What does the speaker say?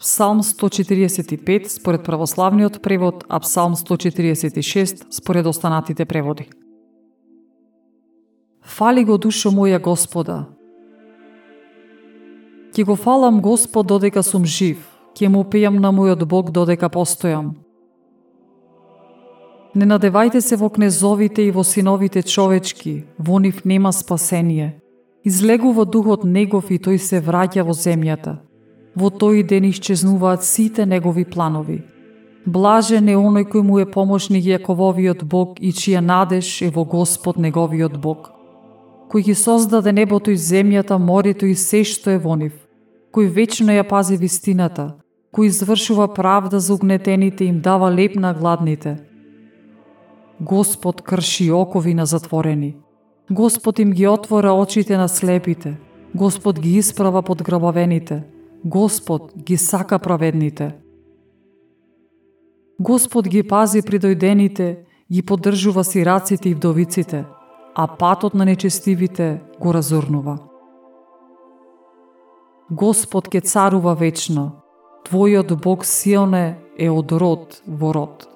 Псалм 145 според православниот превод, а Псалм 146 според останатите преводи. Фали го душо моја Господа. Ке го фалам Господ додека сум жив, ке му пејам на мојот Бог додека постојам. Не надевајте се во кнезовите и во синовите човечки, во нив нема спасение. Излегува духот негов и тој се враќа во земјата. Во тој ден исчезнуваат сите негови планови. Блажен е оној кој му е помошник Јакововиот Бог и чија надеж е во Господ неговиот Бог. Кој ги создаде небото и земјата, морето и се што е во нив. Кој вечно ја пази вистината, кој извршува правда за угнетените и им дава леп на гладните. Господ крши окови на затворени. Господ им ги отвора очите на слепите. Господ ги исправа под грабавените. Господ ги сака праведните. Господ ги пази придојдените, ги поддржува сираците и вдовиците, а патот на нечестивите го разурнува. Господ ке царува вечно, Твојот Бог Сионе е од род во род.